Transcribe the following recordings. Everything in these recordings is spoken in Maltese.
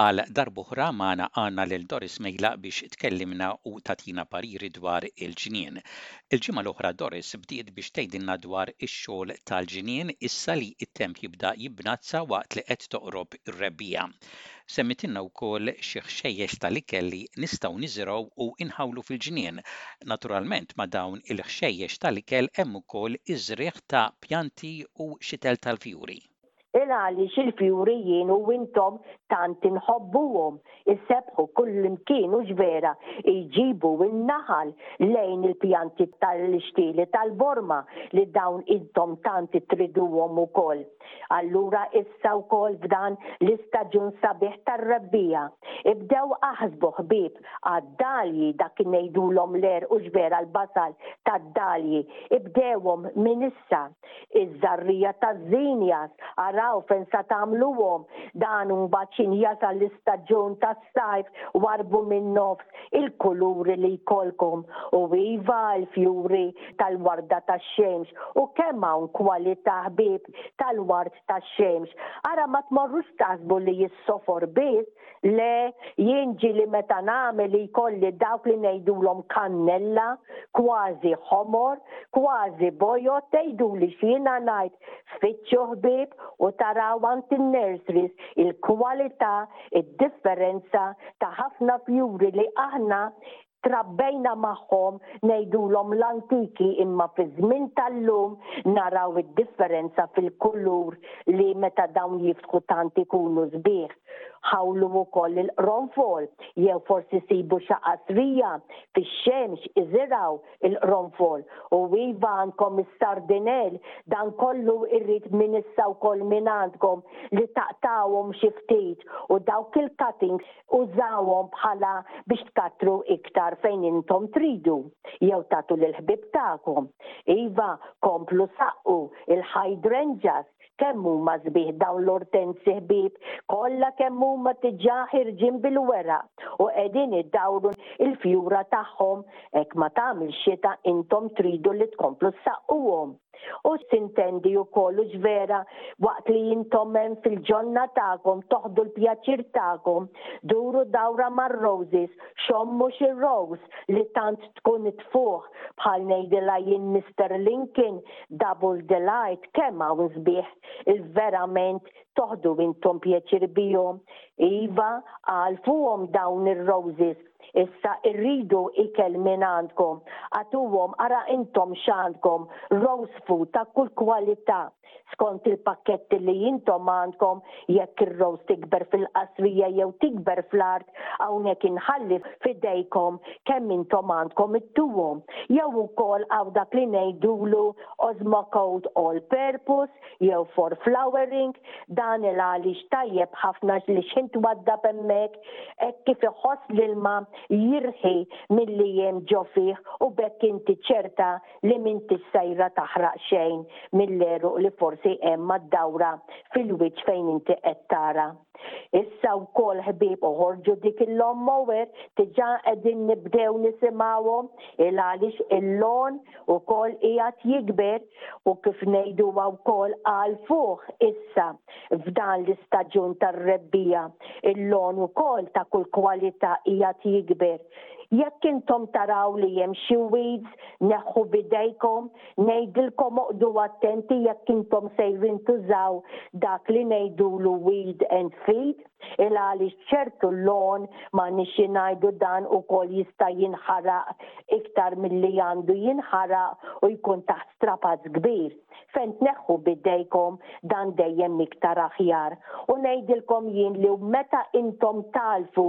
Għal darb'oħra magħna għandna lil Doris Mejlaq biex tkellimna u tagħtina pariri dwar il-ġnien. Il-ġimgħa l-oħra Doris bdiet biex tgħidilna dwar ix-xogħol tal-ġnien issa li t-temp jibda jibnazza waqt li qed toqrob ir-rebbiegħa. Semmitilna wkoll xi ħxejjex tal-ikel li nistgħu niżirgħu u nħawlu fil-ġnien. Naturalment ma' dawn il-ħxejjex tal-ikel hemm ukoll iż-żrigħ ta' pjanti u xitel tal-fjuri. Il għaliex il-fjuri jien u intom tant inħobbuhom, isebbħu kullimkien u x'vera jġibu n-naħal lejn il-pjanti tal-ixtieli tal-borma li dawn intom tant triduhom ukoll. Allura issa wkoll f'dan l-istaġun sabiħ tar-rebbiegħa, ibdew aħsbu ħbieb għad-dagħlji dak li ngħidulhom l-għerq u x'vera l-basal tad-dagħlji, ibdewhom minn issa. Iż-żarrija taż-żinjas, araw fejn sa tagħmluhom, dan mbagħad x'ħin jasal l-istaġun tas-sajf warrbu min-nofs il-kuluri li jkollkom. U iva, il-fjuri tal-warda tax-xemx, u kemm hawn kwalità ħbieb tal-ward tax-xemx. Ara ma tmorrux taħsbu li jissofor biss, Le, jien ġieli meta nagħmel li jkolli dawk li ngħidulhom kannella, kważi ħomor, kważi bojod tgħiduli x'jiena ngħid, ffittxu ħbieb u taraw għand in-nurseries il-kwalità, id-differenza ta' ħafna fjuri li aħna trabbejna magħhom ngħidulhom l-antiki imma fiż-żmien tal-lum naraw id-differenza fil-kulur li meta dawn jiftħu tant ikunu sbieħ. Ħawlu wkoll il-qronfol jew forsi sibu xi qasrija fix-xemx iżirgħu l-qronfol u iva għandkom is-sardinell dan kollu irrid minn issa wkoll mingħandkom li taqtgħuhom xi ftit u dawk il-cuttings użawhom bħala biex tkattru iktar fejn intom tridu, jew tagħtu lill-ħbieb tagħkom. Iva, komplu saqqu l-hydrangeas, kemm huma sbieħ dawn l-ortenzi ħbieb, kollha kemm huma diġà ħirġin bil-weraq u qegħdin idawru l-fjura tagħhom, hekk ma tagħmel xita intom tridu li tkomplu ssaqquhom. U sintendi wkoll u x'vera waqt li intom hemm fil-ġonna tagħkom toħdu l-pjaċir tagħkom, duru dawra mar-roses, xommu xi rose li tant tkun tfuħ, bħal ngħidilha jien Mister Lincoln, double delight kemm hawn sbieħ il verament toħdu intom pjaċir bihom. Iva, għal fuqhom dawn ir-roses Issa irridu ikel mingħandkom. Agħtuhom ara intom x'għandkom, rose food ta' kull kwalità, skont il-pakketti li intom għandkom, jekk ir-rose tikber fil-qasrija jew tikber fl-art, hawnhekk inħalli f'idejkom kemm intom għandkom ittuhom. Jew ukoll hawn dak li ngħidulu Osmocote All Purpose jew for Flowering, dan il għaliex tajjeb ħafna li xħin twaddab hemmhekk, hekk kif iħoss l-ilma jirħi milli jgħum ġo fih u b'hekk inti ċerta li m'intix sejra taħraq xejn mill-għeruq li forsi hemm mad-dawra fil-wiċċ fejn inti qed tara. Issa wkoll ħbieb uħorġu dik il-logħom mower diġà qegħdin nibdew nisimgħuhom il għaliex il-logħon ukoll qiegħed jikber u kif ngħiduha wkoll għal fuħ issa. F'dan l-istaġun tar-rebbiegħa, il-logħon ukoll ta' kull kwalità qiegħed jikber. Jekk intom taraw li hemm xi weeds, neħħu b'idejkom. Ngħidilkom oqgħdu attenti jekk intom sejrin tużaw dak li ngħidulu weed and feed, il għaliex ċertu logħon, m'għandniex xi ngħidu dan ukoll jista' jinħaraq iktar milli għandu jinħaraq u jkun taħt strapazz kbir. Fejn tneħħu b'idejkom dan dejjem iktar aħjar. U ngħidilkom jien li meta intom tagħlfu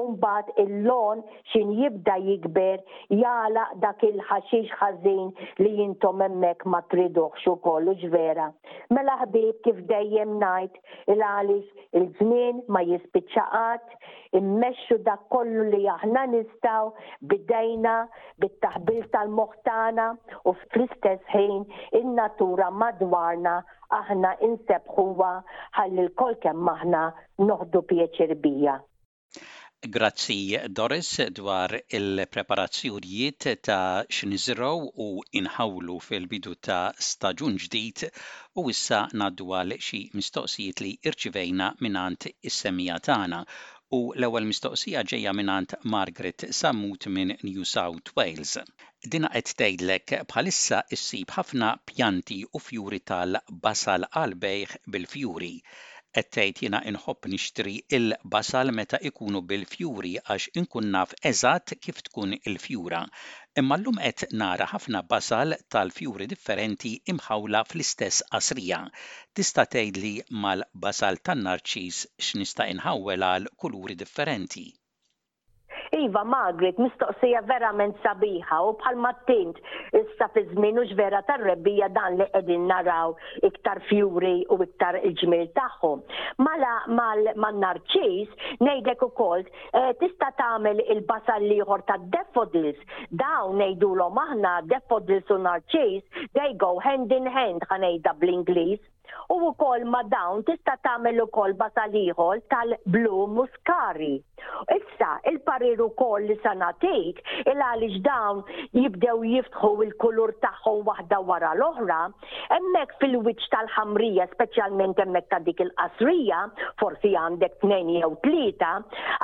u mbagħad il-lawn x'in jibda jikber jagħlaq dak il-ħaxix ħażin li intom hemmhekk ma triduhx ukoll hux vera? Mela ħbieb kif dejjem ngħid il-għaliex il-żmien ma jispiċċa qatt, immexxu dak kollu li aħna nistgħu b'idejna, bit-taħbil tal-moħħ tagħna u fl-istess ħin in-natura madwarna aħna nsebbħuha ħalli lkoll kemm aħna noħdu pjeċir bija. Grazzi Doris dwar il-preparazzjonijiet ta' x'niżrgħu u nħawlu fil-bidu ta' staġun ġdid U issa ngħaddu għal xi mistoqsijiet li rċivejna mingħand is-semmiegħa tagħna. U l-ewwel mistoqsija ġejja mingħand Margaret Sammut minn New South Wales. Dinha qed tgħidlek bħalissa ssib ħafna pjanti u fjuri tal-basal għall-bejgħ bil-fjuri. Qed tgħid jiena inħobb nixtri l-basal meta jkunu bil-fjuri għax inkun naf eżatt kif tkun il-fjura. Imma llum qed nara ħafna basal tal-fjuri differenti imħawla fl-istess qasrija. Tista' tgħidli mal-basal tan-narċiż x'nista' inħawwel għal kuluri differenti? Iva, Margaret, mistoqsija verament sabiħa u bħal ma tint issa fi żmien hux vera tar-rebbiegħa dan li qegħdin naraw iktar fjuri u iktar il-ġmiel tagħhom. Mala mal-narċiż ngħidlek ukoll eh, tista' tagħmel il-basar l-ieħor ta' daffodils. Dawn ngħidulhom aħna daffodils u narċis, they go hand in hand ħanejda bl-Ingliż. U wkoll ma' dawn tista' tagħmel ukoll basar ieħor tal-blu muskari. Issa, il-parir ukoll li sanatik il għaliex dawn jibdew jiftħu il-kulur tagħhom waħda wara l-oħra, Hemmhekk fil-wiċċ tal-ħamrija, speċjalment hemmhekk ta' dik il-qasrija, forsi għandek tnejn jew tlieta,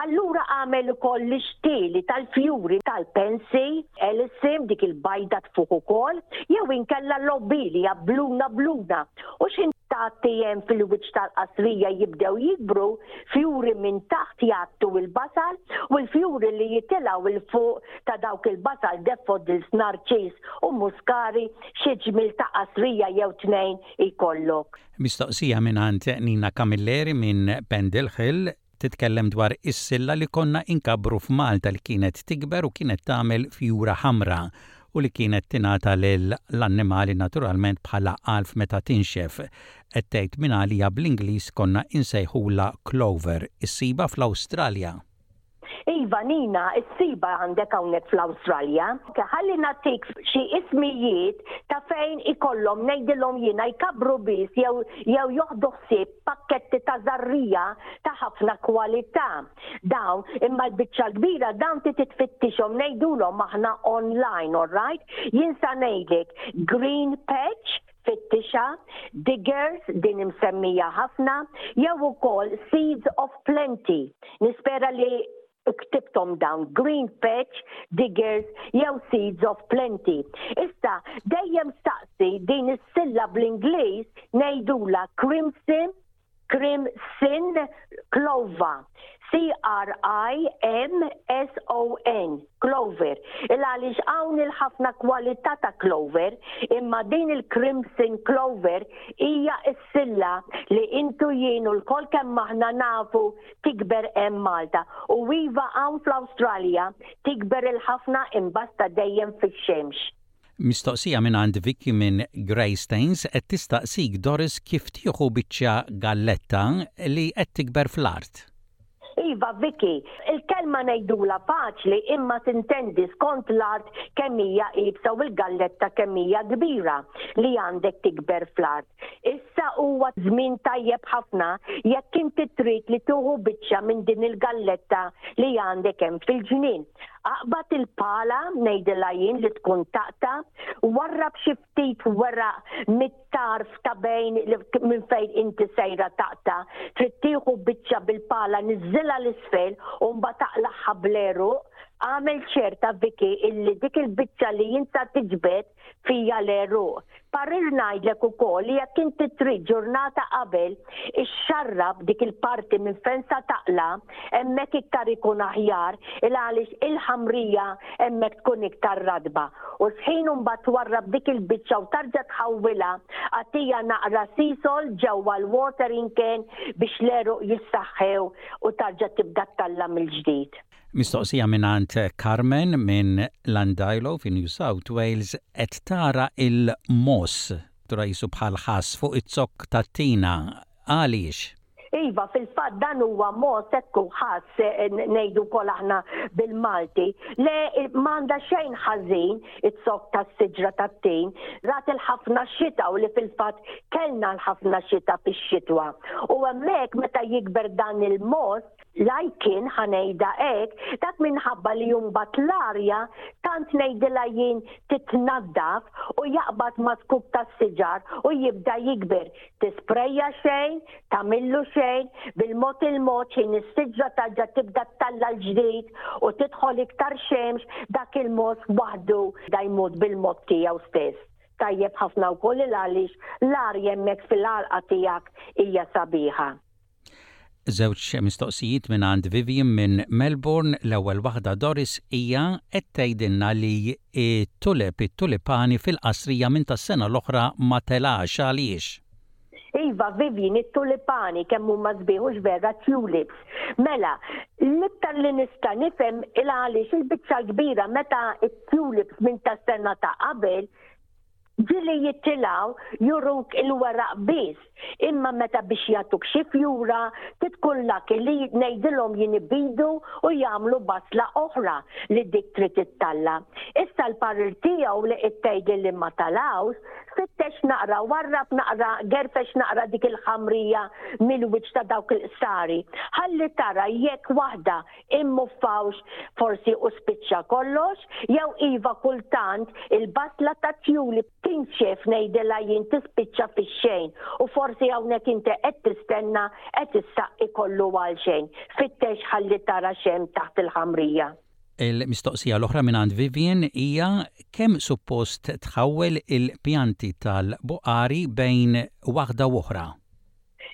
allura għamel ukoll l-ixtieli tal-fjuri tal-pensi, elisim, dik il-bajda tfuħ ukoll, jew inkella lobilja bluna bluna. U xi tagħti hemm fil-wiċċ tal-qasrija jibdew jikbru, fjuri minn taħt jgħattu il-basal u l-fjuri li jitilgħu il fuq ta' dawk il-basal defodils, narċis u muskari xi ġmiel ta' qasrija jew tnejn jkollok. Mistoqsija mingħand Nina Camilleri minn Pendle Hill, titkellem dwar is-silla li konna inkabbru f'Malta li kienet tikber u kienet tagħmel fjura ħamra u li kienet tingħata lill-annimali naturalment bħala għalf meta tinxef. Qed tgħid mingħalija bl-Ingliż konna insejħulha clover. Issibha fl-Awstralja. Iva Nina, issiba għandek hawnhekk fl-Awstralja. Ħalli nagħtik xi ismijiet ta' fejn ikollhom ngħidilhom jiena jkabbru biss jew jew joħdu ħsieb pakketti ta' żarrija ta' ħafna kwalità. Dawn imma l-biċċa l-kbira dawn ti titfittixhom ngħidulhom aħna online, all right? Jien sa ngħidlek Green Patch, fittixha, Diggers, din imsemmija ħafna, jew ukoll Seeds of Plenty, nispera li ktibtom dawn Green Patch, Diggers jew Seeds of Plenty. Issa dejjem staqsi din is-silla bl-Ingliż ngħidula Crimson Krim Sin Klova. C-R-I-M-S-O-N, Clover. Il għaliex hawn il-ħafna kwalità ta' Clover, imma din il-Crimson Clover hija s-silla li intu jien u l-kol kemm aħna nafu tikber hemm Malta. U iva hawn fl-Awstralja tikber il-ħafna imbasta dejjem fix-xemx. Mistoqsija mingħand Vicky minn Greystanes qed tistaqsik Doris kif tieħu biċċa galletta li qed tikber fl-art. Iva Vicky, il-kelma ngħidulha faċli imma tintendi skont l-art kemm hija iebsa u l-galletta kemm hija kbira li għandek tikber fl-art. Issa huwa żmien tajjeb ħafna jekk inti trid li tieħu biċċa minn din il-galletta li għandek hemm fil-ġnien. Aqbad il-pala, ngħidilha jien li tkun taqta, warrab xi ftit weraq mit-tarf ta' bejn minn fejn inti sejra taqta, trid tieħu biċċa bil-pala niżżilha l isfel u mbagħad aqlagħha bl-għeruq, agħmel ċerta Vicky illi dik il-biċċa li inta tiġbed fija l-għeruq. Parir ngħidlek ukoll li jekk inti trid ġurnata qabel ixxarrab dik il-parti minn fejn sa taqla' hemmhekk iktar ikun aħjar il għaliex il-ħamrija hemmhekk tkun iktar ratba u sħin u mbagħad twarrab dik il-biċċa u tarġa' tħawwilha agħtija naqra sea salt ġewwa l-watering can biex l-għeruq jissaħħew u tarġa' tibda' talla' mill-ġdid. Mistoqsija mingħand Carmen minn Llandeilo fi New South Wales qed tara l-mogħoż trajsu bħal ħass fuq iz-zokk tat-tina. Għaliex? Iva, fil-fatt dan huwa mogħoż hekk hu ħass, ngħidu wkoll aħna bil-Malti. Le, ma għandha xejn ħażin iz-zokk tas-siġra tat-tin. Rat il-ħafna xita u li fil-fatt kellna l-ħafna xita fix-xitwa. U hemmhekk meta jikber dan il-mogħoż, L-ajkien, ħa ngħidha hekk, dak minħabba li jumbat l-arja tant ngħidilha jien titnaddaf u jaqbad ma' scoop tas-siġar u jibda jikber. Tisprejja xejn, tagħmillu xejn, bil-mod il-mod x'ħin is-siġra tarġa' tibda ttalla' l-ġdid u tidħol iktar xemx, dak il-mod waħdu jibda jmut bil-mod tiegħu stess. Tajjeb ħafna wkoll il-għaliex l-arja hemmhekk fil-għalqa tiegħek hija sabiħa. Żewġ mistoqsijiet mingħand Vivian minn Melbourne, l-ewwel waħda Doris hija qed tgħidilna li t-tulep, it-tulipani fil-Qasrija minn tas-sena l-oħra ma telax, għaliex? Iva Vivian, it-tulipani kemm huma sbieħ u x'vera tulips. Mela, l-iktar li nista' nifhem il-għaliex il-biċċa l-kbira meta t-tulips minn tas-sena ta' qabel Billi jittilgħu juruk il-weraq biss, imma meta biex jagħtuk xi fjura, trid tkun lucky li ngħidilhom jinbidu u jagħmlu basla oħra li dik trid ittalla'. Issa l-parir tiegħu li qed tgħidli li ma talgħux, fittex naqra, warrab naqra, gerfex naqra dik il-ħamrija mill-wiċċ ta' dawk il-qsari, ħalli tara jekk waħda immuffawx forsi u spiċċa kollox, jew iva kultant il-batla tat-tjuli tinxef ngħidilha jien tispiċċa fix-xejn u forsi hawnhekk inte qed tistenna qed issaqqi kollu għalxejn. Fittex ħalli tara x'hemm taħt il-ħamrija. Il-mistoqsija l-oħra mingħand Vivian hija kemm suppost tħawwel il-pjanti tal-buqari bejn waħda u oħra?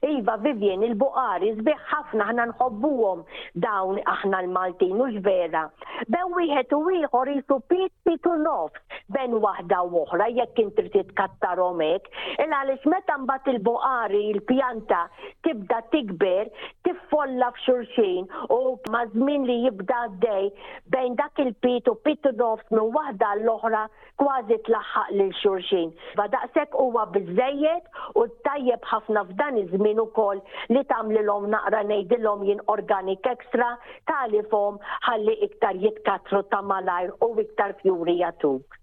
Iva, Vivian, il-buqari, sbieħ ħafna aħna nħobbuhom dawn aħna l-Maltin, u vera. Ben wieħed u ieħor jisu pit pitu nofs, ben waħda u oħra, jekk inti trid tkattarhom hekk, il għaliex meta mbagħad il-buqari, il-pjanta tibda tikber, tiffolla f'xulxin u maż-żmien li jibda għaddej bejn dak il-pit u pitu nofs minn waħda l-oħra kważi tlaħħaq lil xulxin. Iva daqshekk huwa biżżejjed u tajjeb ħafna f'dan iż-żmien ukoll li tagħmlilhom naqra ngħidilhom jien organic extra tagħlifhom ħalli iktar jitkattru ta' malajr u iktar fjuri jagħtuk.